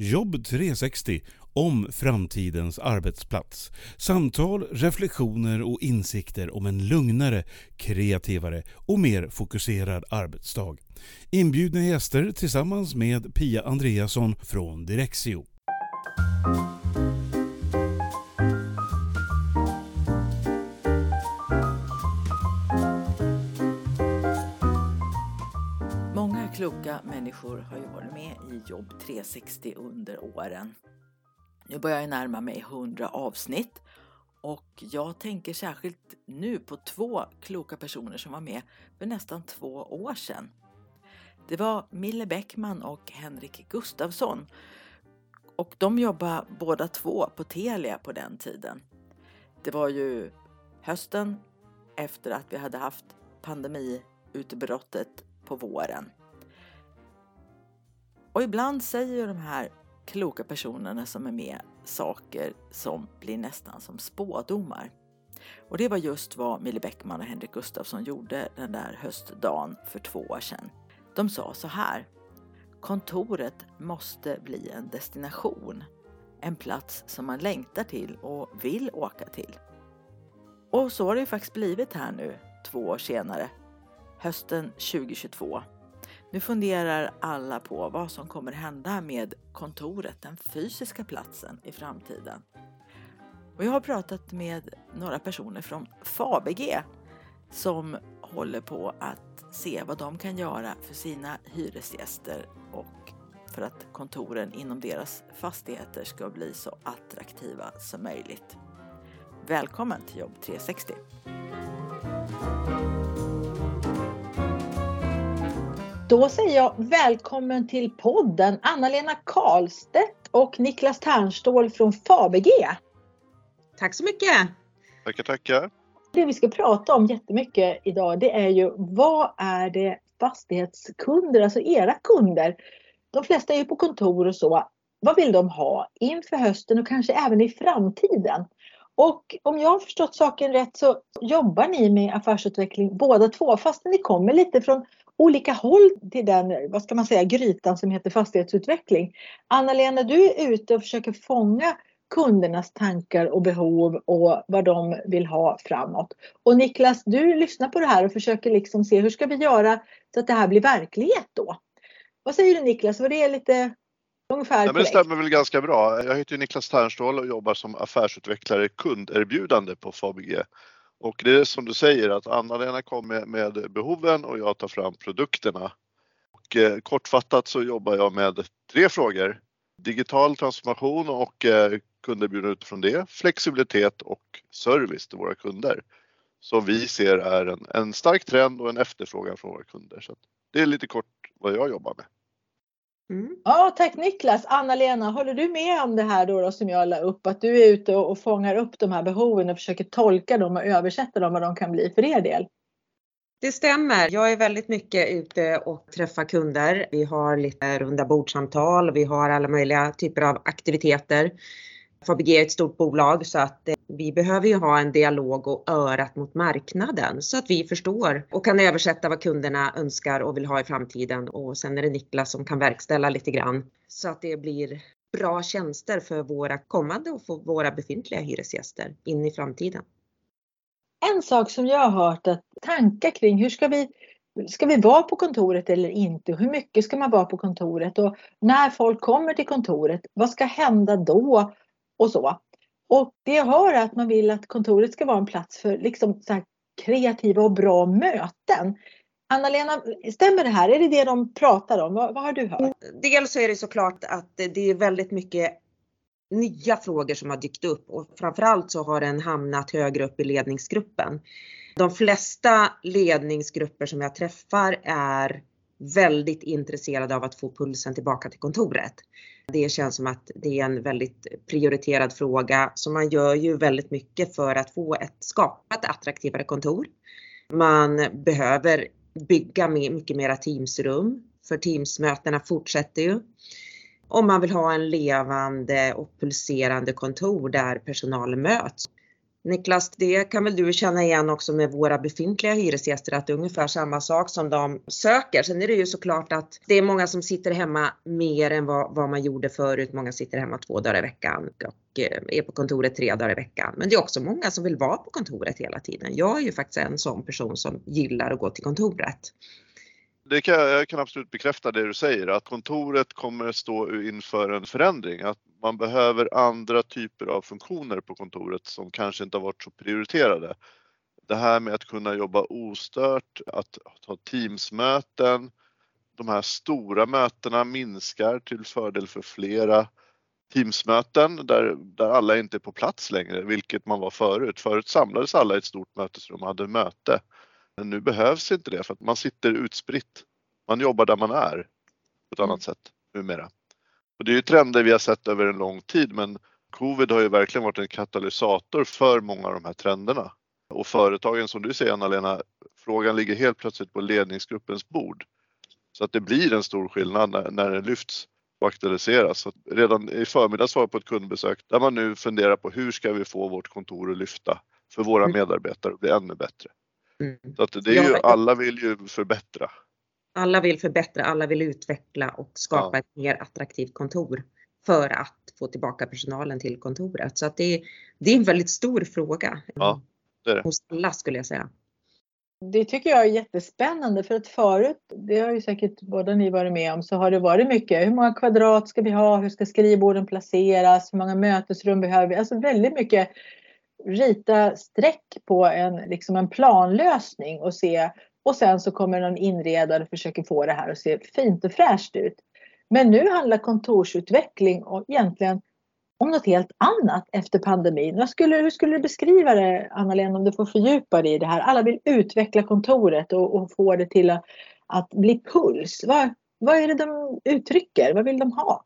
Jobb 360 om framtidens arbetsplats. Samtal, reflektioner och insikter om en lugnare, kreativare och mer fokuserad arbetsdag. Inbjudna gäster tillsammans med Pia Andreasson från Direxio. Kloka människor har ju varit med i Jobb 360 under åren. Nu börjar jag närma mig 100 avsnitt och jag tänker särskilt nu på två kloka personer som var med för nästan två år sedan. Det var Mille Bäckman och Henrik Gustafsson och de jobbade båda två på Telia på den tiden. Det var ju hösten efter att vi hade haft pandemiutbrottet på våren. Och ibland säger de här kloka personerna som är med saker som blir nästan som spådomar. Och det var just vad Mille Bäckman och Henrik Gustafsson gjorde den där höstdagen för två år sedan. De sa så här. Kontoret måste bli en destination. En plats som man längtar till och vill åka till. Och så har det ju faktiskt blivit här nu, två år senare. Hösten 2022. Nu funderar alla på vad som kommer hända med kontoret, den fysiska platsen i framtiden. Och jag har pratat med några personer från Fabege som håller på att se vad de kan göra för sina hyresgäster och för att kontoren inom deras fastigheter ska bli så attraktiva som möjligt. Välkommen till Jobb 360! Då säger jag välkommen till podden Anna-Lena Karlstedt och Niklas Tärnstål från Fabege. Tack så mycket! Tackar, tackar! Det vi ska prata om jättemycket idag det är ju vad är det fastighetskunder, alltså era kunder. De flesta är ju på kontor och så. Vad vill de ha inför hösten och kanske även i framtiden? Och om jag har förstått saken rätt så jobbar ni med affärsutveckling båda två fastän ni kommer lite från olika håll till den, vad ska man säga, grytan som heter fastighetsutveckling. Anna-Lena, du är ute och försöker fånga kundernas tankar och behov och vad de vill ha framåt. Och Niklas, du lyssnar på det här och försöker liksom se hur ska vi göra så att det här blir verklighet då? Vad säger du Niklas? Var det lite ungefär ja, men Det stämmer väl ganska bra. Jag heter Niklas Tärnstål och jobbar som affärsutvecklare kunderbjudande på Fabege. Och det är som du säger att Anna-Lena kom med, med, behoven och jag tar fram produkterna. Och, eh, kortfattat så jobbar jag med tre frågor. Digital transformation och eh, kunderbjudande utifrån det, flexibilitet och service till våra kunder. Som vi ser är en, en stark trend och en efterfrågan från våra kunder. Så det är lite kort vad jag jobbar med. Mm. Ja, tack Niklas. Anna-Lena, håller du med om det här då, då, som jag la upp? Att du är ute och, och fångar upp de här behoven och försöker tolka dem och översätta dem vad de kan bli för er del? Det stämmer. Jag är väldigt mycket ute och träffar kunder. Vi har lite runda bordsamtal. Vi har alla möjliga typer av aktiviteter. Fabege är ett stort bolag så att eh, vi behöver ju ha en dialog och örat mot marknaden så att vi förstår och kan översätta vad kunderna önskar och vill ha i framtiden. Och sen är det Niklas som kan verkställa lite grann så att det blir bra tjänster för våra kommande och för våra befintliga hyresgäster in i framtiden. En sak som jag har hört att tankar kring hur ska vi Ska vi vara på kontoret eller inte? Hur mycket ska man vara på kontoret? Och när folk kommer till kontoret, vad ska hända då? Och så. Och det jag hör är att man vill att kontoret ska vara en plats för liksom så kreativa och bra möten. Anna-Lena, stämmer det här? Är det det de pratar om? Vad, vad har du hört? Dels så är det såklart att det är väldigt mycket nya frågor som har dykt upp och framförallt så har den hamnat högre upp i ledningsgruppen. De flesta ledningsgrupper som jag träffar är väldigt intresserade av att få pulsen tillbaka till kontoret. Det känns som att det är en väldigt prioriterad fråga så man gör ju väldigt mycket för att få ett, skapa ett attraktivare kontor. Man behöver bygga mycket mera Teamsrum för Teamsmötena fortsätter ju. Om man vill ha en levande och pulserande kontor där personalen möts. Niklas, det kan väl du känna igen också med våra befintliga hyresgäster att det är ungefär samma sak som de söker. Sen är det ju såklart att det är många som sitter hemma mer än vad, vad man gjorde förut. Många sitter hemma två dagar i veckan och eh, är på kontoret tre dagar i veckan. Men det är också många som vill vara på kontoret hela tiden. Jag är ju faktiskt en sån person som gillar att gå till kontoret. Det kan, jag kan absolut bekräfta det du säger, att kontoret kommer stå inför en förändring. Att man behöver andra typer av funktioner på kontoret som kanske inte har varit så prioriterade. Det här med att kunna jobba ostört, att ha teamsmöten, de här stora mötena minskar till fördel för flera teamsmöten där, där alla inte är på plats längre, vilket man var förut. Förut samlades alla i ett stort mötesrum och hade möte. Men nu behövs inte det för att man sitter utspritt. Man jobbar där man är på ett mm. annat sätt numera. Och det är ju trender vi har sett över en lång tid men covid har ju verkligen varit en katalysator för många av de här trenderna. Och företagen som du säger Anna-Lena, frågan ligger helt plötsligt på ledningsgruppens bord. Så att det blir en stor skillnad när, när den lyfts och aktualiseras. Så redan i förmiddags var jag på ett kundbesök där man nu funderar på hur ska vi få vårt kontor att lyfta för våra mm. medarbetare och bli ännu bättre. Mm. Så att det är ju, alla vill ju förbättra. Alla vill förbättra, alla vill utveckla och skapa ja. ett mer attraktivt kontor för att få tillbaka personalen till kontoret. Så att det, är, det är en väldigt stor fråga ja, det är det. hos alla skulle jag säga. Det tycker jag är jättespännande för att förut, det har ju säkert båda ni varit med om, så har det varit mycket. Hur många kvadrat ska vi ha? Hur ska skrivborden placeras? Hur många mötesrum behöver vi? Alltså väldigt mycket rita streck på en, liksom en planlösning och se och sen så kommer någon inredare och försöker få det här att se fint och fräscht ut. Men nu handlar kontorsutveckling och egentligen om något helt annat efter pandemin. Vad skulle, hur skulle du beskriva det, Anna-Lena, om du får fördjupa dig i det här? Alla vill utveckla kontoret och, och få det till att, att bli puls. Vad, vad är det de uttrycker? Vad vill de ha?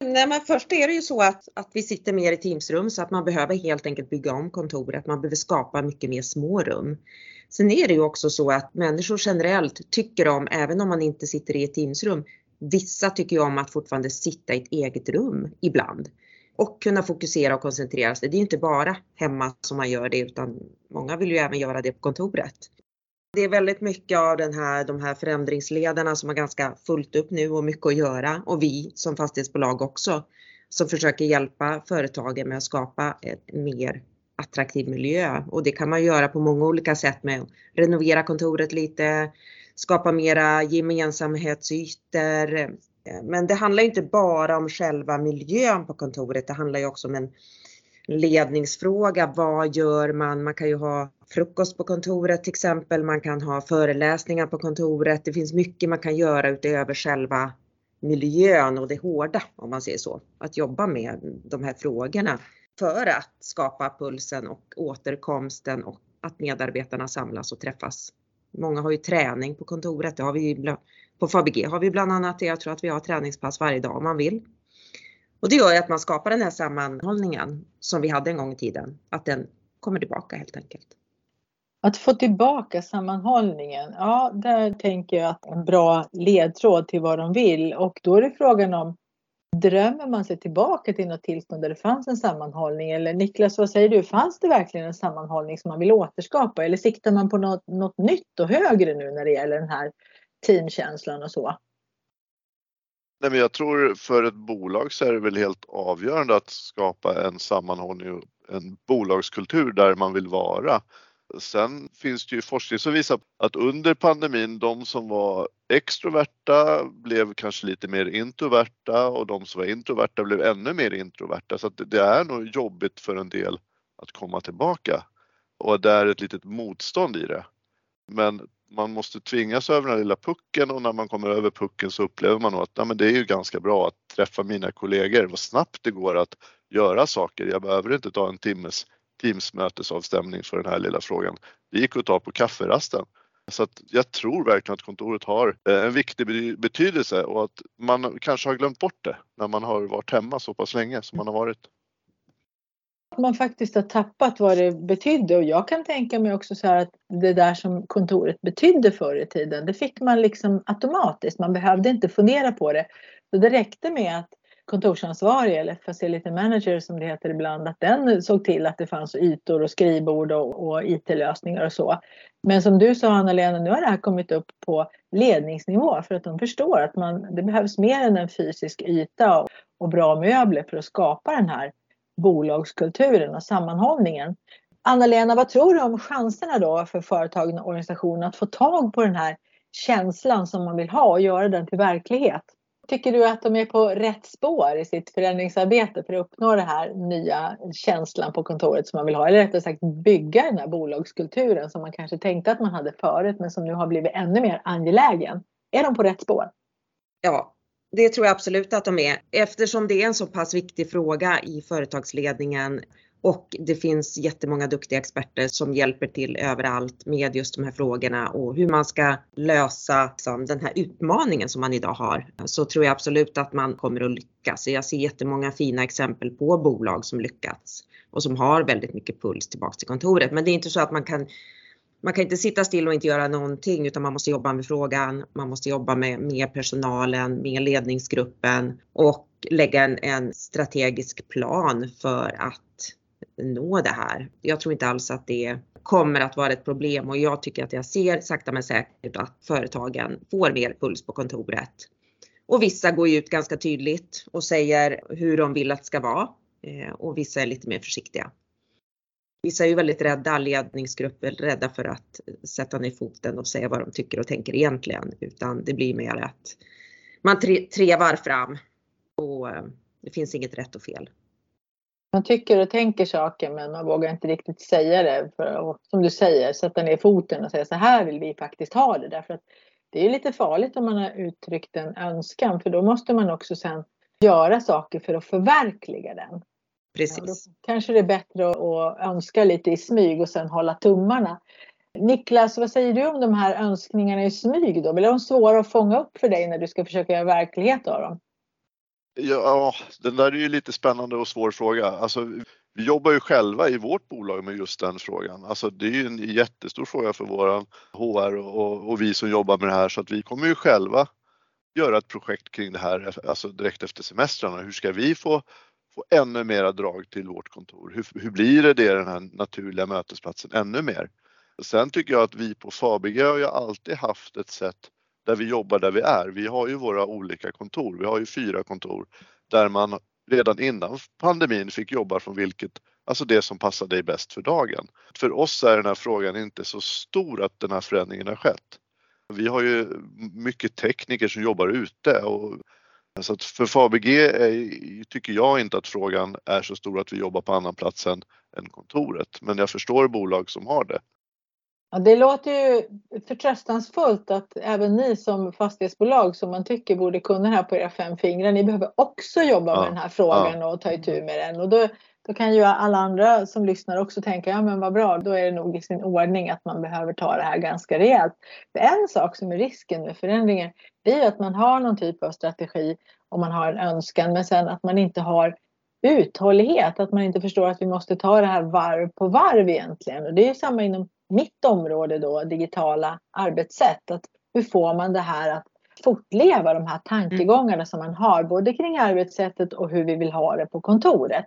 Nej men först är det ju så att, att vi sitter mer i Teamsrum så att man behöver helt enkelt bygga om kontoret. Man behöver skapa mycket mer små rum. Sen är det ju också så att människor generellt tycker om, även om man inte sitter i ett Teamsrum, vissa tycker ju om att fortfarande sitta i ett eget rum ibland och kunna fokusera och koncentrera sig. Det är ju inte bara hemma som man gör det utan många vill ju även göra det på kontoret. Det är väldigt mycket av den här, de här förändringsledarna som har ganska fullt upp nu och mycket att göra. Och vi som fastighetsbolag också som försöker hjälpa företagen med att skapa en mer attraktiv miljö. Och det kan man göra på många olika sätt med att renovera kontoret lite, skapa mera gemensamhetsytor. Men det handlar inte bara om själva miljön på kontoret, det handlar ju också om en ledningsfråga. Vad gör man? Man kan ju ha frukost på kontoret till exempel. Man kan ha föreläsningar på kontoret. Det finns mycket man kan göra utöver själva miljön och det hårda om man säger så. Att jobba med de här frågorna för att skapa pulsen och återkomsten och att medarbetarna samlas och träffas. Många har ju träning på kontoret. Det har vi på Fabg har vi bland annat det. Jag tror att vi har träningspass varje dag om man vill. Och det gör ju att man skapar den här sammanhållningen som vi hade en gång i tiden. Att den kommer tillbaka helt enkelt. Att få tillbaka sammanhållningen, ja där tänker jag att en bra ledtråd till vad de vill och då är det frågan om drömmer man sig tillbaka till något tillstånd där det fanns en sammanhållning? Eller Niklas, vad säger du? Fanns det verkligen en sammanhållning som man vill återskapa? Eller siktar man på något, något nytt och högre nu när det gäller den här teamkänslan och så? Nej, men jag tror för ett bolag så är det väl helt avgörande att skapa en sammanhållning och en bolagskultur där man vill vara. Sen finns det ju forskning som visar att under pandemin, de som var extroverta blev kanske lite mer introverta och de som var introverta blev ännu mer introverta. Så det är nog jobbigt för en del att komma tillbaka och det är ett litet motstånd i det. Men man måste tvingas över den här lilla pucken och när man kommer över pucken så upplever man nog att ja, men det är ju ganska bra att träffa mina kollegor, vad snabbt det går att göra saker. Jag behöver inte ta en timmes Teamsmötesavstämning för den här lilla frågan. Det gick att ta på kafferasten. Så att jag tror verkligen att kontoret har eh, en viktig betydelse och att man kanske har glömt bort det när man har varit hemma så pass länge som man har varit. Man faktiskt har tappat vad det betydde och jag kan tänka mig också så här att det där som kontoret betydde förr i tiden, det fick man liksom automatiskt. Man behövde inte fundera på det. Så det räckte med att kontorsansvarig eller facility manager som det heter ibland, att den såg till att det fanns ytor och skrivbord och, och IT-lösningar och så. Men som du sa Anna-Lena, nu har det här kommit upp på ledningsnivå för att de förstår att man, det behövs mer än en fysisk yta och, och bra möbler för att skapa den här bolagskulturen och sammanhållningen. Anna-Lena, vad tror du om chanserna då för företagen och organisationer att få tag på den här känslan som man vill ha och göra den till verklighet? Tycker du att de är på rätt spår i sitt förändringsarbete för att uppnå den här nya känslan på kontoret som man vill ha? Eller rättare sagt bygga den här bolagskulturen som man kanske tänkte att man hade förut men som nu har blivit ännu mer angelägen. Är de på rätt spår? Ja, det tror jag absolut att de är eftersom det är en så pass viktig fråga i företagsledningen och det finns jättemånga duktiga experter som hjälper till överallt med just de här frågorna och hur man ska lösa liksom, den här utmaningen som man idag har. Så tror jag absolut att man kommer att lyckas. Jag ser jättemånga fina exempel på bolag som lyckats och som har väldigt mycket puls tillbaks till kontoret. Men det är inte så att man kan man kan inte sitta still och inte göra någonting utan man måste jobba med frågan. Man måste jobba med, med personalen, med ledningsgruppen och lägga en, en strategisk plan för att nå det här. Jag tror inte alls att det kommer att vara ett problem och jag tycker att jag ser sakta men säkert att företagen får mer puls på kontoret. Och vissa går ut ganska tydligt och säger hur de vill att det ska vara eh, och vissa är lite mer försiktiga. Vissa är ju väldigt rädda, ledningsgrupper, rädda för att sätta ner foten och säga vad de tycker och tänker egentligen. Utan det blir mer att man trevar fram och eh, det finns inget rätt och fel. Man tycker och tänker saker men man vågar inte riktigt säga det. För att, som du säger, sätta ner foten och säga så här vill vi faktiskt ha det. Därför att det är lite farligt om man har uttryckt en önskan för då måste man också sen göra saker för att förverkliga den. Precis. Ja, kanske det är bättre att önska lite i smyg och sen hålla tummarna. Niklas, vad säger du om de här önskningarna i smyg då? Blir de svåra att fånga upp för dig när du ska försöka göra verklighet av dem? Ja, den där är ju lite spännande och svår fråga. Alltså, vi jobbar ju själva i vårt bolag med just den frågan. Alltså, det är ju en jättestor fråga för våran HR och, och vi som jobbar med det här så att vi kommer ju själva göra ett projekt kring det här alltså direkt efter semestrarna. Hur ska vi få, få ännu mera drag till vårt kontor? Hur, hur blir det, det den här naturliga mötesplatsen ännu mer? Sen tycker jag att vi på Fabege har ju alltid haft ett sätt där vi jobbar där vi är. Vi har ju våra olika kontor. Vi har ju fyra kontor där man redan innan pandemin fick jobba från vilket, alltså det som passar dig bäst för dagen. För oss är den här frågan inte så stor att den här förändringen har skett. Vi har ju mycket tekniker som jobbar ute och så att för Fabg är, tycker jag inte att frågan är så stor att vi jobbar på annan plats än, än kontoret. Men jag förstår bolag som har det. Ja, det låter ju förtröstansfullt att även ni som fastighetsbolag som man tycker borde kunna här på era fem fingrar, ni behöver också jobba ja, med den här frågan ja. och ta itu med den. Och då, då kan ju alla andra som lyssnar också tänka, ja men vad bra, då är det nog i sin ordning att man behöver ta det här ganska rejält. För en sak som är risken med förändringen, det är att man har någon typ av strategi och man har en önskan, men sen att man inte har uthållighet, att man inte förstår att vi måste ta det här varv på varv egentligen. Och det är samma inom mitt område då, digitala arbetssätt. Att hur får man det här att fortleva, de här tankegångarna mm. som man har, både kring arbetssättet och hur vi vill ha det på kontoret.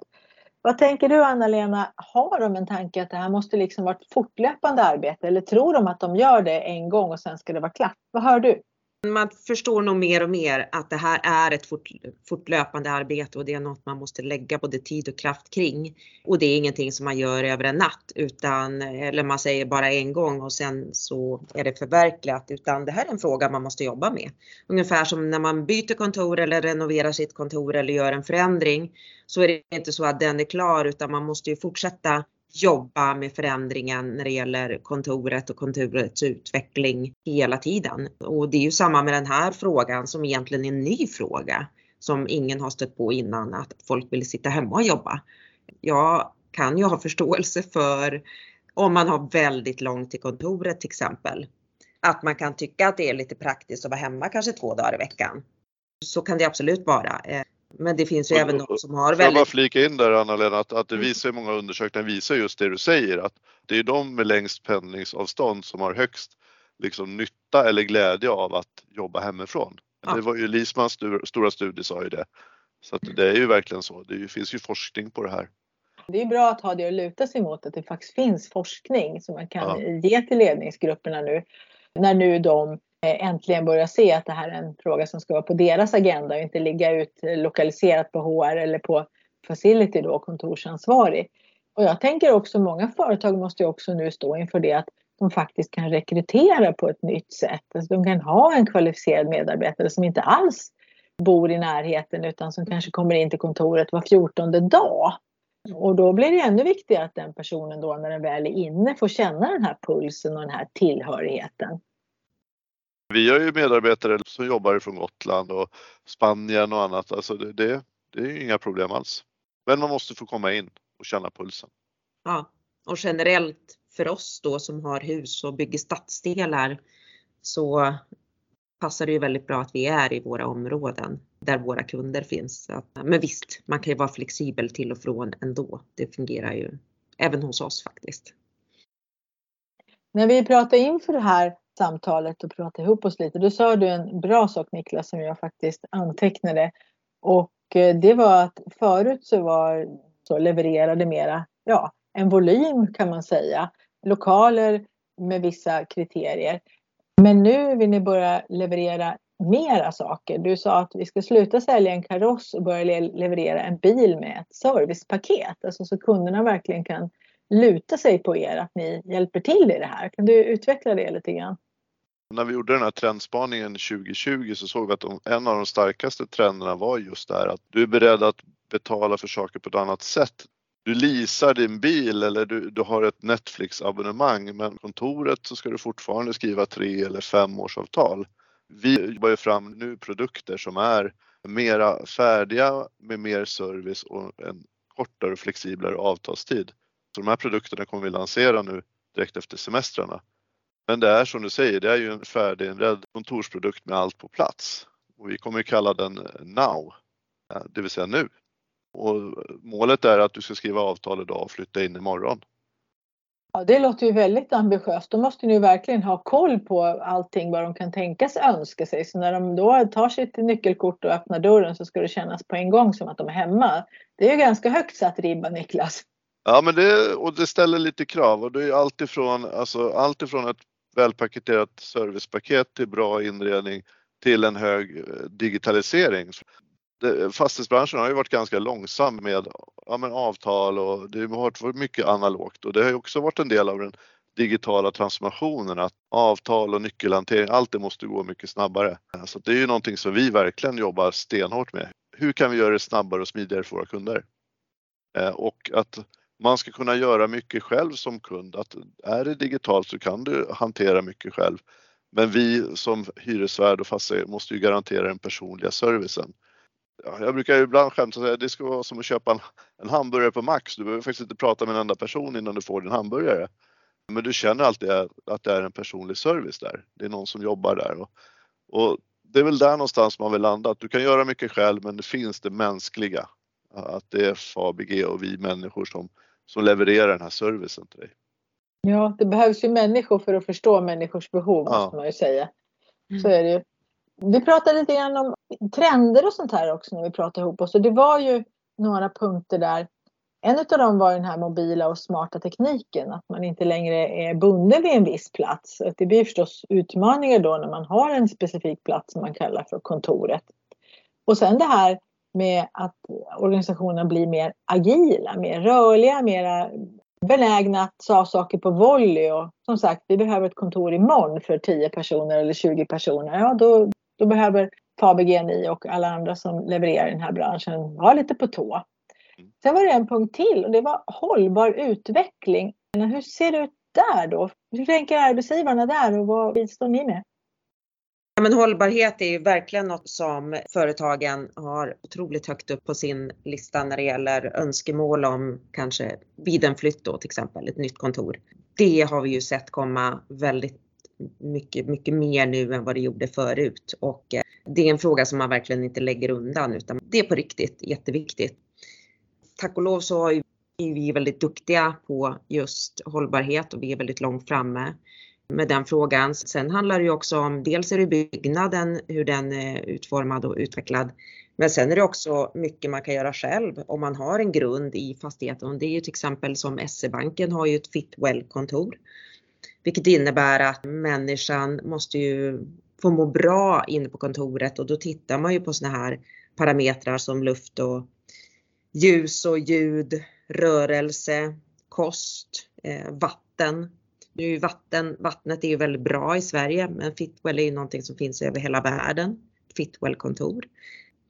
Vad tänker du Anna-Lena, har de en tanke att det här måste liksom vara ett fortlöpande arbete eller tror de att de gör det en gång och sen ska det vara klart? Vad hör du? Man förstår nog mer och mer att det här är ett fort, fortlöpande arbete och det är något man måste lägga både tid och kraft kring. Och det är ingenting som man gör över en natt utan, eller man säger bara en gång och sen så är det förverkligat utan det här är en fråga man måste jobba med. Ungefär som när man byter kontor eller renoverar sitt kontor eller gör en förändring så är det inte så att den är klar utan man måste ju fortsätta jobba med förändringen när det gäller kontoret och kontorets utveckling hela tiden. Och det är ju samma med den här frågan som egentligen är en ny fråga som ingen har stött på innan, att folk vill sitta hemma och jobba. Jag kan ju ha förståelse för om man har väldigt långt till kontoret till exempel. Att man kan tycka att det är lite praktiskt att vara hemma kanske två dagar i veckan. Så kan det absolut vara. Men det finns ju och, även de som har väldigt... Jag bara flika in där Anna-Lena att, att det visar många undersökningar visar just det du säger att det är de med längst pendlingsavstånd som har högst liksom, nytta eller glädje av att jobba hemifrån. Ja. Det var ju Lismans stora studie sa ju det. Så att det är ju verkligen så. Det finns ju forskning på det här. Det är bra att ha det att luta sig mot, att det faktiskt finns forskning som man kan ja. ge till ledningsgrupperna nu. När nu de Eh, äntligen börjar se att det här är en fråga som ska vara på deras agenda och inte ligga ut lokaliserat på HR eller på facility då, kontorsansvarig. Och jag tänker också många företag måste ju också nu stå inför det att de faktiskt kan rekrytera på ett nytt sätt. Alltså de kan ha en kvalificerad medarbetare som inte alls bor i närheten utan som kanske kommer in till kontoret var fjortonde dag. Och då blir det ännu viktigare att den personen då när den väl är inne får känna den här pulsen och den här tillhörigheten. Vi har ju medarbetare som jobbar från Gotland och Spanien och annat. Alltså det, det, det är inga problem alls. Men man måste få komma in och känna pulsen. Ja, och generellt för oss då som har hus och bygger stadsdelar så passar det ju väldigt bra att vi är i våra områden där våra kunder finns. Men visst, man kan ju vara flexibel till och från ändå. Det fungerar ju även hos oss faktiskt. När vi pratade inför det här samtalet och prata ihop oss lite, då sa du en bra sak Niklas som jag faktiskt antecknade. Och eh, det var att förut så var så levererade mera, ja, en volym kan man säga. Lokaler med vissa kriterier. Men nu vill ni börja leverera mera saker. Du sa att vi ska sluta sälja en kaross och börja leverera en bil med ett servicepaket. Alltså så kunderna verkligen kan luta sig på er att ni hjälper till i det här. Kan du utveckla det lite grann? När vi gjorde den här trendspaningen 2020 så såg vi att de, en av de starkaste trenderna var just det här att du är beredd att betala för saker på ett annat sätt du leasar din bil eller du, du har ett Netflix-abonnemang men kontoret så ska du fortfarande skriva tre eller fem. Vi jobbar ju fram nu produkter som är mera färdiga med mer service och en kortare och flexiblare avtalstid. Så de här produkterna kommer vi lansera nu direkt efter semestrarna. Men det är som du säger, det är ju en färdiginredd kontorsprodukt med allt på plats. Och vi kommer kalla den Now, det vill säga nu. Och målet är att du ska skriva avtal idag och flytta in imorgon. Ja, det låter ju väldigt ambitiöst. Då måste ni ju verkligen ha koll på allting vad de kan tänkas önska sig. Så när de då tar sitt nyckelkort och öppnar dörren så ska det kännas på en gång som att de är hemma. Det är ju ganska högt satt ribba Niklas. Ja, men det, och det ställer lite krav och det är allt ifrån, alltså, allt ifrån ett välpaketerat servicepaket till bra inredning till en hög eh, digitalisering fastighetsbranschen har ju varit ganska långsam med ja, men avtal och det har varit mycket analogt och det har ju också varit en del av den digitala transformationen att avtal och nyckelhantering, allt det måste gå mycket snabbare. Så det är ju någonting som vi verkligen jobbar stenhårt med. Hur kan vi göra det snabbare och smidigare för våra kunder? Eh, och att man ska kunna göra mycket själv som kund. Att är det digitalt så kan du hantera mycket själv. Men vi som hyresvärd och fastighet måste ju garantera den personliga servicen jag brukar ibland skämta och säga att det ska vara som att köpa en, en, hamburgare på Max. Du behöver faktiskt inte prata med en enda person innan du får din hamburgare. Men du känner alltid att det är en personlig service där. Det är någon som jobbar där. Och, och det är väl där någonstans man vill landa. Att du kan göra mycket själv men det finns det mänskliga. Att det är Fabg och vi människor som, som levererar den här servicen till dig. Ja, det behövs ju människor för att förstå människors behov ja. måste man ju säga. Så är det ju. Vi pratade lite grann om trender och sånt här också när vi pratade ihop oss. Och det var ju några punkter där. En av dem var den här mobila och smarta tekniken. Att man inte längre är bunden vid en viss plats. Det blir förstås utmaningar då när man har en specifik plats som man kallar för kontoret. Och sen det här med att organisationerna blir mer agila, mer rörliga, mer benägna att ta saker på volley. Och som sagt, vi behöver ett kontor imorgon för 10 personer eller 20 personer. Ja, då, då behöver Fabege ni och alla andra som levererar i den här branschen vara lite på tå. Sen var det en punkt till och det var hållbar utveckling. Hur ser det ut där då? Hur tänker arbetsgivarna där och vad bistår ni med? Ja, men hållbarhet är ju verkligen något som företagen har otroligt högt upp på sin lista när det gäller önskemål om kanske vid en flytt då till exempel, ett nytt kontor. Det har vi ju sett komma väldigt mycket, mycket mer nu än vad det gjorde förut och eh, det är en fråga som man verkligen inte lägger undan utan det är på riktigt jätteviktigt. Tack och lov så är vi väldigt duktiga på just hållbarhet och vi är väldigt långt framme med den frågan. Sen handlar det ju också om dels är det byggnaden, hur den är utformad och utvecklad. Men sen är det också mycket man kan göra själv om man har en grund i fastigheten. Det är ju till exempel som SE-banken har ju ett Fitwell-kontor. Vilket innebär att människan måste ju få må bra inne på kontoret och då tittar man ju på såna här parametrar som luft och ljus och ljud, rörelse, kost, eh, vatten. Nu är vatten, vattnet är ju väldigt bra i Sverige men Fitwell är ju någonting som finns över hela världen. Fitwell-kontor.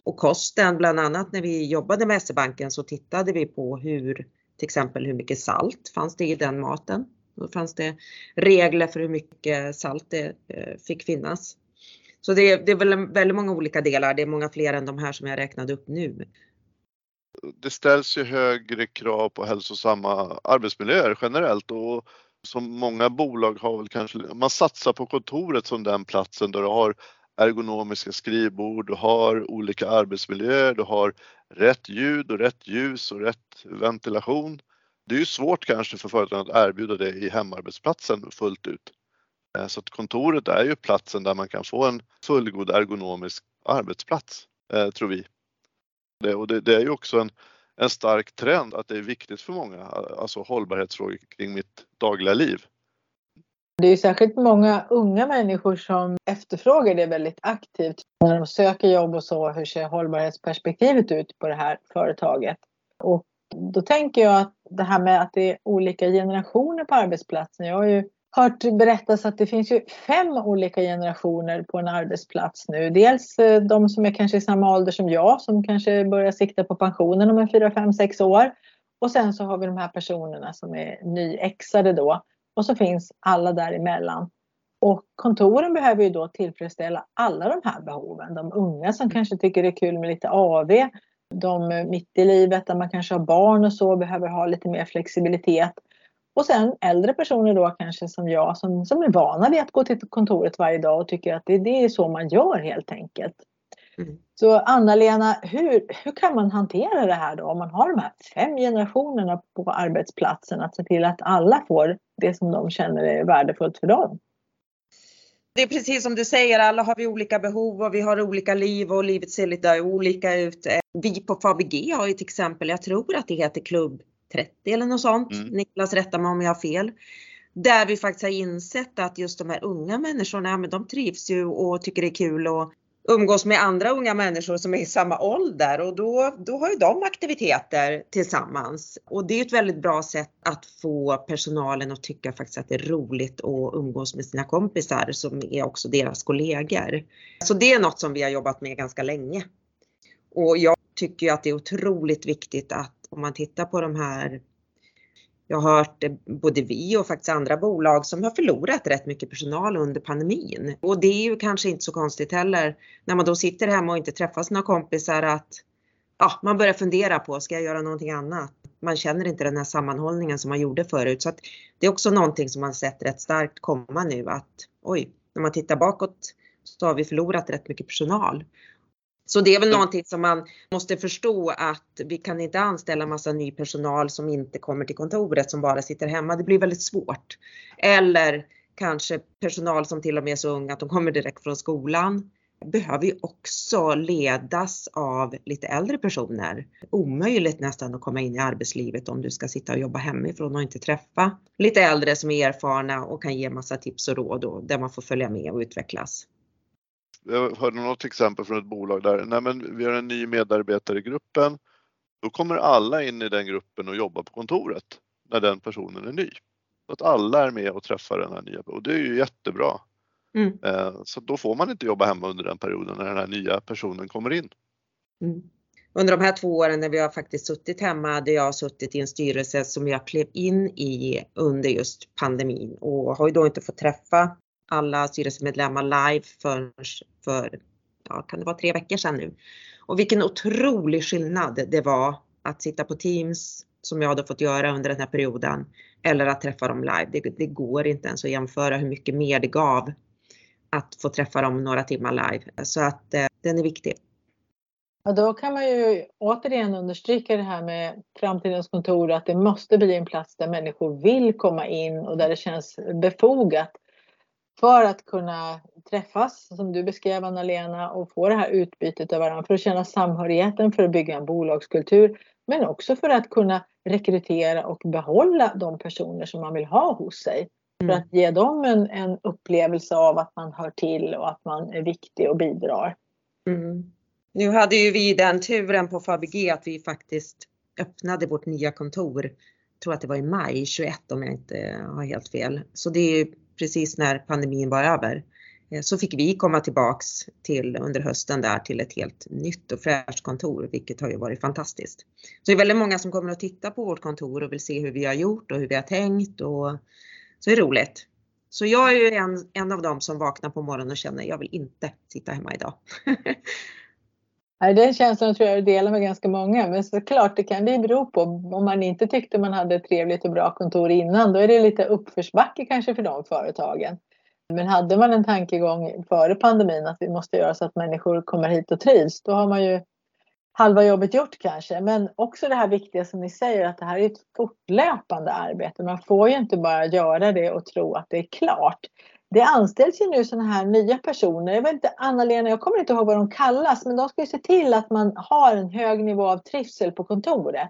Och kosten, bland annat när vi jobbade med SE-banken så tittade vi på hur till exempel hur mycket salt fanns det i den maten. Då fanns det regler för hur mycket salt det eh, fick finnas. Så det är, det är väl väldigt många olika delar. Det är många fler än de här som jag räknade upp nu. Det ställs ju högre krav på hälsosamma arbetsmiljöer generellt och som många bolag har väl kanske, man satsar på kontoret som den platsen där du har ergonomiska skrivbord, du har olika arbetsmiljöer, du har rätt ljud och rätt ljus och rätt ventilation. Det är ju svårt kanske för företagen att erbjuda det i hemarbetsplatsen fullt ut. Eh, så att kontoret är ju platsen där man kan få en fullgod ergonomisk arbetsplats, eh, tror vi. Det, och det, det, är ju också en, en stark trend att det är viktigt för många, alltså hållbarhetsfrågor kring mitt dagliga liv. Det är särskilt många unga människor som efterfrågar det väldigt aktivt. När de söker jobb och så, hur ser hållbarhetsperspektivet ut på det här företaget? Och då tänker jag att det här med att det är olika generationer på arbetsplatsen. Jag har ju hört berättas att det finns ju fem olika generationer på en arbetsplats nu. Dels eh, de som är kanske i samma ålder som jag som kanske börjar sikta på pensionen om en 4, 5, 6 år. Och sen så har vi de här personerna som är nyexade då. Och så finns alla däremellan. Och kontoren behöver ju då tillfredsställa alla de här behoven. De unga som kanske tycker det är kul med lite AV. De mitt i livet där man kanske har barn och så behöver ha lite mer flexibilitet. Och sen äldre personer då kanske som jag som, som är vana vid att gå till kontoret varje dag och tycker att det, det är så man gör helt enkelt. Mm. Så Anna-Lena, hur, hur kan man hantera det här då om man har de här fem generationerna på arbetsplatsen att se till att alla får det som de känner är värdefullt för dem? Det är precis som du säger, alla har vi olika behov och vi har olika liv och livet ser lite olika ut. Vi på Fabg har ju till exempel, jag tror att det heter klubb 30 eller något sånt. Mm. Niklas rättar mig om jag har fel. Där vi faktiskt har insett att just de här unga människorna, men de trivs ju och tycker det är kul att umgås med andra unga människor som är i samma ålder och då, då har ju de aktiviteter tillsammans. Och det är ett väldigt bra sätt att få personalen att tycka faktiskt att det är roligt att umgås med sina kompisar som är också deras kollegor. Så det är något som vi har jobbat med ganska länge. Och jag tycker att det är otroligt viktigt att om man tittar på de här jag har hört eh, både vi och faktiskt andra bolag som har förlorat rätt mycket personal under pandemin. Och det är ju kanske inte så konstigt heller när man då sitter hemma och inte träffar sina kompisar att ja, man börjar fundera på, ska jag göra någonting annat? Man känner inte den här sammanhållningen som man gjorde förut. Så att det är också någonting som man sett rätt starkt komma nu att oj, när man tittar bakåt så har vi förlorat rätt mycket personal. Så det är väl någonting som man måste förstå att vi kan inte anställa massa ny personal som inte kommer till kontoret som bara sitter hemma. Det blir väldigt svårt. Eller kanske personal som till och med är så unga att de kommer direkt från skolan. Behöver ju också ledas av lite äldre personer. Omöjligt nästan att komma in i arbetslivet om du ska sitta och jobba hemifrån och inte träffa lite äldre som är erfarna och kan ge massa tips och råd och där man får följa med och utvecklas. Jag hörde något exempel från ett bolag där, nej men vi har en ny medarbetare i gruppen. Då kommer alla in i den gruppen och jobbar på kontoret när den personen är ny. Så att alla är med och träffar den här nya och det är ju jättebra. Mm. Eh, så då får man inte jobba hemma under den perioden när den här nya personen kommer in. Mm. Under de här två åren när vi har faktiskt suttit hemma hade jag suttit i en styrelse som jag klev in i under just pandemin och har ju då inte fått träffa alla styrelsemedlemmar live för, för ja, kan det vara tre veckor sedan nu. Och vilken otrolig skillnad det var att sitta på Teams som jag hade fått göra under den här perioden eller att träffa dem live. Det, det går inte ens att jämföra hur mycket mer det gav att få träffa dem några timmar live. Så att eh, den är viktig. Och då kan man ju återigen understryka det här med framtidens kontor, att det måste bli en plats där människor vill komma in och där det känns befogat för att kunna träffas, som du beskrev Anna-Lena, och få det här utbytet av varandra, för att känna samhörigheten, för att bygga en bolagskultur, men också för att kunna rekrytera och behålla de personer som man vill ha hos sig. Mm. För att ge dem en, en upplevelse av att man hör till och att man är viktig och bidrar. Mm. Nu hade ju vi den turen på Fabg att vi faktiskt öppnade vårt nya kontor. Jag tror att det var i maj 21 om jag inte har helt fel. Så det är precis när pandemin var över. Eh, så fick vi komma tillbaks till under hösten där till ett helt nytt och fräscht kontor, vilket har ju varit fantastiskt. Så det är väldigt många som kommer att titta på vårt kontor och vill se hur vi har gjort och hur vi har tänkt och så är det roligt. Så jag är ju en, en av dem som vaknar på morgonen och känner jag vill inte sitta hemma idag. Nej, den känslan tror jag delar med ganska många. Men såklart, det kan det ju bero på. Om man inte tyckte man hade ett trevligt och bra kontor innan, då är det lite uppförsbacke kanske för de företagen. Men hade man en tankegång före pandemin att vi måste göra så att människor kommer hit och trivs, då har man ju halva jobbet gjort kanske. Men också det här viktiga som ni säger att det här är ett fortlöpande arbete. Man får ju inte bara göra det och tro att det är klart. Det anställs ju nu sådana här nya personer. Jag vet inte, Anna-Lena, jag kommer inte ihåg vad de kallas, men de ska ju se till att man har en hög nivå av trivsel på kontoret.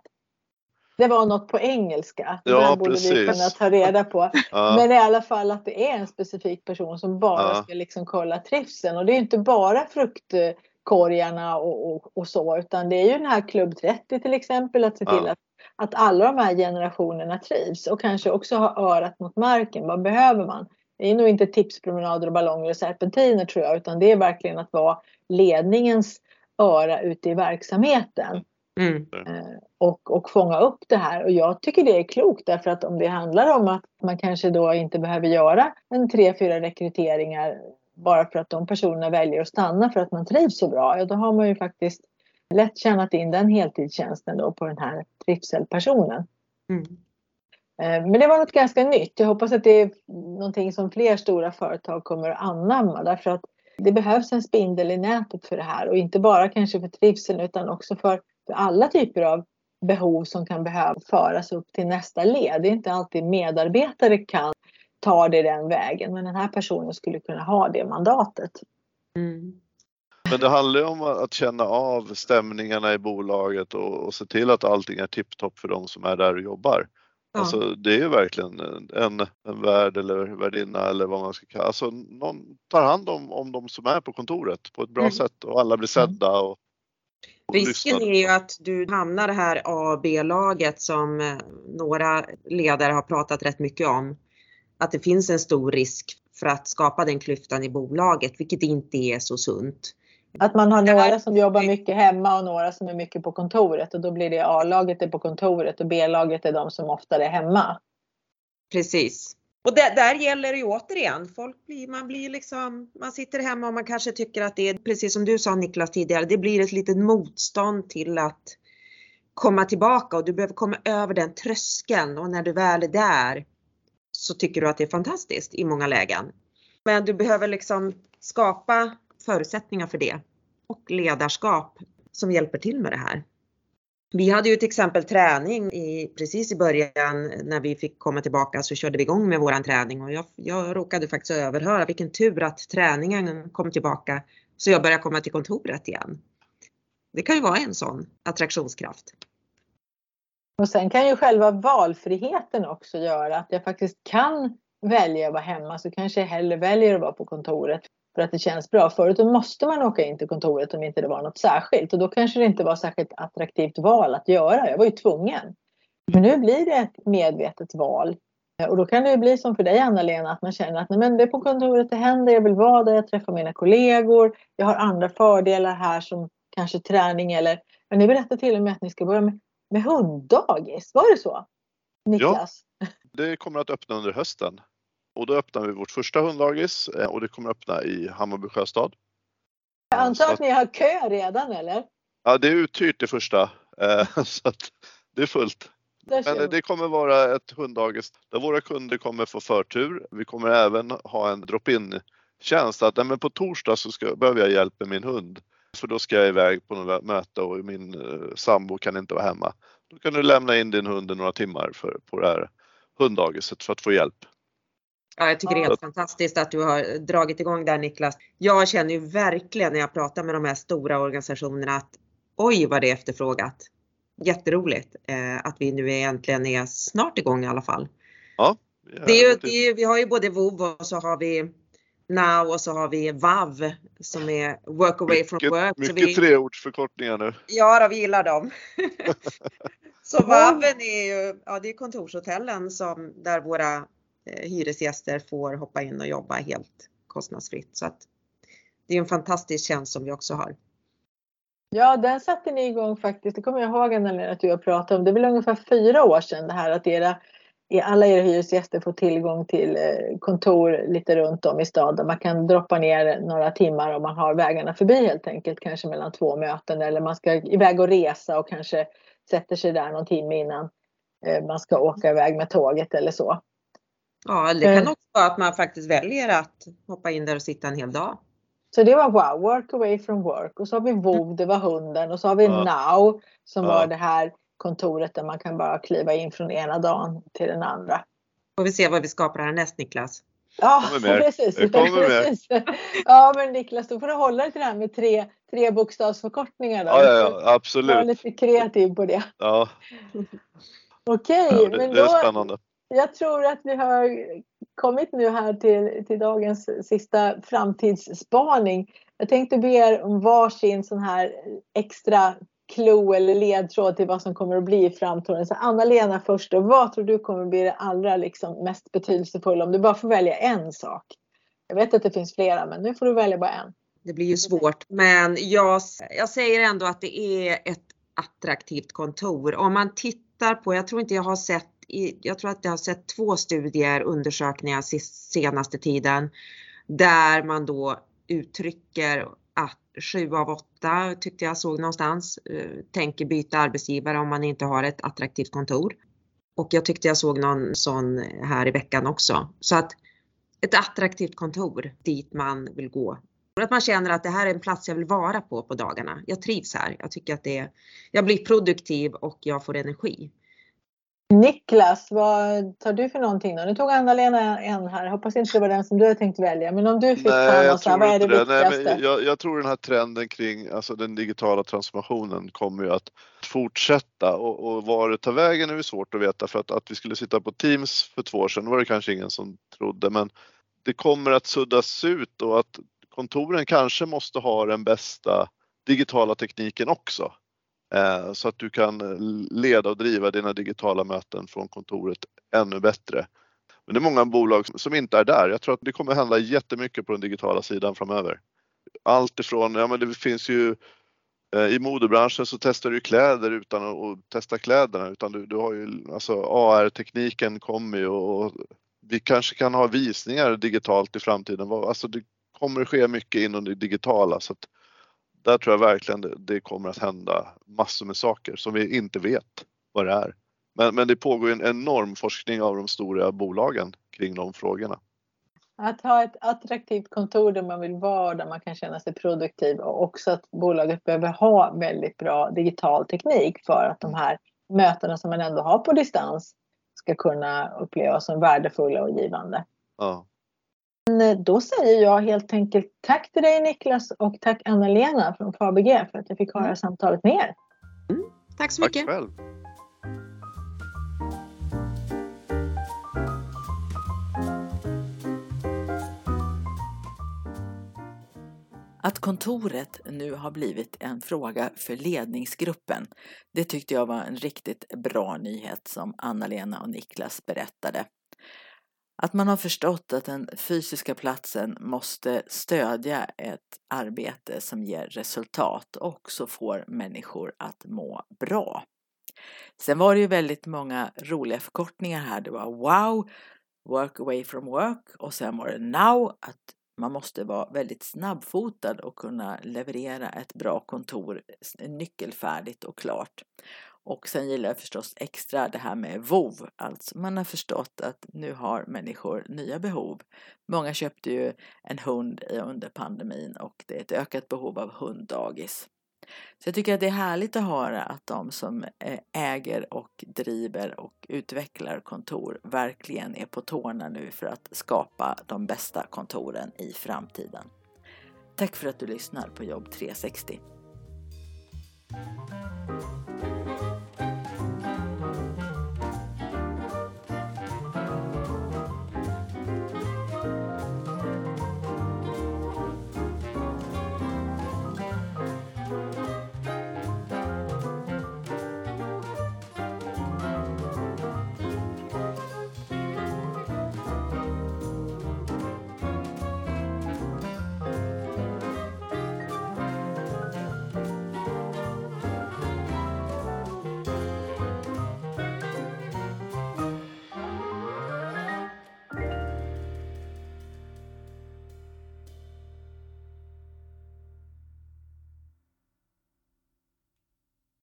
Det var något på engelska. Ja, det borde precis. vi kunna ta reda på. Ja. Men i alla fall att det är en specifik person som bara Ja. ska liksom kolla trivseln. Och det är inte bara fruktkorgarna och, och, och så, utan det är ju den här Klubb 30 till exempel, att se till att, att alla de här generationerna trivs och kanske också ha örat mot marken. Vad behöver man? Det är nog inte tipspromenader och ballonger och serpentiner tror jag, utan det är verkligen att vara ledningens öra ute i verksamheten Mm. eh, och, och fånga upp det här. Och jag tycker det är klokt därför att om det handlar om att man kanske då inte behöver göra en tre, fyra rekryteringar bara för att de personerna väljer att stanna för att man trivs så bra, ja då har man ju faktiskt lätt tjänat in den heltidstjänsten då på den här trivselpersonen. Mm. Eh, Men det var något ganska nytt. Jag hoppas att det är någonting som fler stora företag kommer att anamma därför att det behövs en spindel i nätet för det här och inte bara kanske för trivseln utan också för, för alla typer av behov som kan behöva föras upp till nästa led. Det är inte alltid medarbetare kan ta det den vägen men den här personen skulle kunna ha det mandatet. Mm. Men det handlar ju om att känna av stämningarna i bolaget och, och se till att allting är tipptopp för de som är där och jobbar. Ja. Alltså det är ju verkligen en, en värd eller värdinna eller vad man ska kalla Alltså någon tar hand om, om de som är på kontoret på ett bra Mm. sätt och alla blir sedda och, och Risken lyssnade är ju att du hamnar det här A och B-laget som eh, några ledare har pratat rätt mycket om. Att det finns en stor risk för att skapa den klyftan i bolaget, vilket inte är så sunt. Att man har Det några som jobbar mycket hemma och några som är mycket på kontoret och då blir det A-laget är på kontoret och B-laget är de som oftare är hemma. Precis. Och där, där gäller det ju återigen, folk blir, man blir liksom, man sitter hemma och man kanske tycker att det är, precis som du sa Niklas tidigare, det blir ett litet motstånd till att komma tillbaka och du behöver komma över den tröskeln och när du väl är där så tycker du att det är fantastiskt i många lägen. Men du behöver liksom skapa förutsättningar för det och ledarskap som hjälper till med det här. Vi hade ju till exempel träning i, precis i början när vi fick komma tillbaka så körde vi igång med våran träning och jag, jag råkade faktiskt överhöra vilken tur att träningen kom tillbaka så jag började komma till kontoret igen. Det kan ju vara en sån attraktionskraft. Och sen kan ju själva valfriheten också göra att jag faktiskt kan välja att vara hemma så kanske jag hellre väljer att vara på kontoret för att det känns bra. Förut då måste man åka in till kontoret om inte det var något särskilt och då kanske det inte var särskilt attraktivt val att göra. Jag var ju tvungen. Men nu blir det ett medvetet val. Och då kan det ju bli som för dig Anna-Lena att man känner att nej, men det är på kontoret det händer, jag vill vara där, jag träffar mina kollegor, jag har andra fördelar här som kanske träning eller men ni berättade till och med att ni ska börja med, med hunddagis, var det så? Niklas? Det kommer att öppna under hösten och då öppnar vi vårt första hunddagis eh, och det kommer öppna i Hammarby sjöstad. Jag antar att ni har kö redan eller? Ja, det är uthyrt det första eh, så att det är fullt. Men det kommer vara ett hunddagis där våra kunder kommer få förtur. Vi kommer även ha en drop-in tjänst att men på torsdag så ska, behöver jag hjälp med min hund. För då ska jag iväg på något möte och min eh, sambo kan inte vara hemma. Då kan du lämna in din hund i några timmar för, på det här hunddagiset för att få hjälp. Ja, jag tycker det är helt fantastiskt att du har dragit igång där Niklas. Jag känner ju verkligen när jag pratar med de här stora organisationerna att oj vad det är efterfrågat. Jätteroligt eh, att vi nu äntligen är snart igång i alla fall. Ja. Det är ju, det är, vi har ju både VOV och så har vi Now och så har vi VAV som är Work Away mycket, from Work. Mycket vi, treordsförkortningar nu. Ja, då, vi gillar dem. så VAVen är ju ja, det är kontorshotellen som, där våra Eh, hyresgäster får hoppa in och jobba helt kostnadsfritt. Så att det är en fantastisk tjänst som vi också har. Ja, den satte ni igång faktiskt. Det kommer jag ihåg Anna att du har pratat om. Det är väl ungefär fyra år sedan det här att era, alla era hyresgäster får tillgång till eh, kontor lite runt om i staden. Man kan droppa ner några timmar om man har vägarna förbi helt enkelt, kanske mellan två möten eller man ska iväg och resa och kanske sätter sig där någon timme innan eh, man ska åka iväg med tåget eller så. Ja, det kan också vara att man faktiskt väljer att hoppa in där och sitta en hel dag. Så det var wow, work away from work. Och så har vi VOV, det var hunden. Och så har vi Ja. now som Ja. var det här kontoret där man kan bara kliva in från ena dagen till den andra. Får vi se vad vi skapar härnäst Niklas. Ja, precis. Precis. Ja, men Niklas, då får du hålla dig till det här med tre, tre bokstavsförkortningar. Då. Ja, ja, Du ja absolut. lite kreativ på det. Ja, Okej, ja, det, men det är då, spännande jag tror att vi har kommit nu här till, till dagens sista framtidsspaning. Jag tänkte be er om varsin sån här extra klo eller ledtråd till vad som kommer att bli i framtiden. Så Anna-Lena först då, vad tror du kommer att bli det allra liksom mest betydelsefulla om du bara får välja en sak? Jag vet att det finns flera men nu får du välja bara en. Det blir ju svårt, men jag, jag säger ändå att det är ett attraktivt kontor. Om man tittar på, jag tror inte jag har sett, i, jag tror att jag har sett två studier, undersökningar senaste tiden, där man då uttrycker att sju av åtta tyckte jag såg någonstans eh, tänker byta arbetsgivare om man inte har ett attraktivt kontor. Och jag tyckte jag såg någon sån här i veckan också. Så att ett attraktivt kontor dit man vill gå och att man känner att det här är en plats jag vill vara på på dagarna. Jag trivs här. Jag tycker att det är, jag blir produktiv och jag får energi. Niklas, vad tar du för någonting då? Nu tog Anna-Lena en här. Hoppas inte det var den som du har tänkt välja. Men om du fick ta Nej, här, tror vad är det det. Nej, viktigaste? men jag, jag tror den här trenden kring alltså den digitala transformationen kommer ju att fortsätta och, och var det tar vägen är ju svårt att veta för att, att vi skulle sitta på Teams för två år sedan var det kanske ingen som trodde men det kommer att suddas ut och att kontoren kanske måste ha den bästa digitala tekniken också. Eh, så att du kan eh, leda och driva dina digitala möten från kontoret ännu bättre. Men det är många bolag som inte är där. Jag tror att det kommer hända jättemycket på den digitala sidan framöver. Allt ifrån, ja men det finns ju eh, i modebranschen så testar du kläder utan att testa kläderna utan du, du har ju alltså AR-tekniken kommer ju och, vi kanske kan ha visningar digitalt i framtiden. Alltså det kommer ske mycket inom det digitala så att där tror jag verkligen det, kommer att hända massor med saker som vi inte vet vad det är. Men, men det pågår en enorm forskning av de stora bolagen kring de frågorna. Att ha ett attraktivt kontor där man vill vara, där man kan känna sig produktiv och också att bolaget behöver ha väldigt bra digital teknik för att de här mötena som man ändå har på distans ska kunna upplevas som värdefulla och givande. Ja. Men då säger jag helt enkelt tack till dig Niklas och tack Anna-Lena från Fabege för att jag fick ha det här samtalet med er. Tack så Tack mycket. själv. Att kontoret nu har blivit en fråga för ledningsgruppen, det tyckte jag var en riktigt bra nyhet som Anna-Lena och Niklas berättade. Att man har förstått att den fysiska platsen måste stödja ett arbete som ger resultat och också får människor att må bra. Sen var det ju väldigt många roliga förkortningar här. Det var wow, work away from work och sen var det now, att man måste vara väldigt snabbfotad och kunna leverera ett bra kontor nyckelfärdigt och klart. Och sen gillar jag förstås extra det här med VOV, alltså man har förstått att nu har människor nya behov. Många köpte ju en hund under pandemin och det är ett ökat behov av hunddagis. Så jag tycker att det är härligt att höra att de som eh, äger och driver och utvecklar kontor verkligen är på tårna nu för att skapa de bästa kontoren i framtiden. Tack för att du lyssnar på Jobb 360.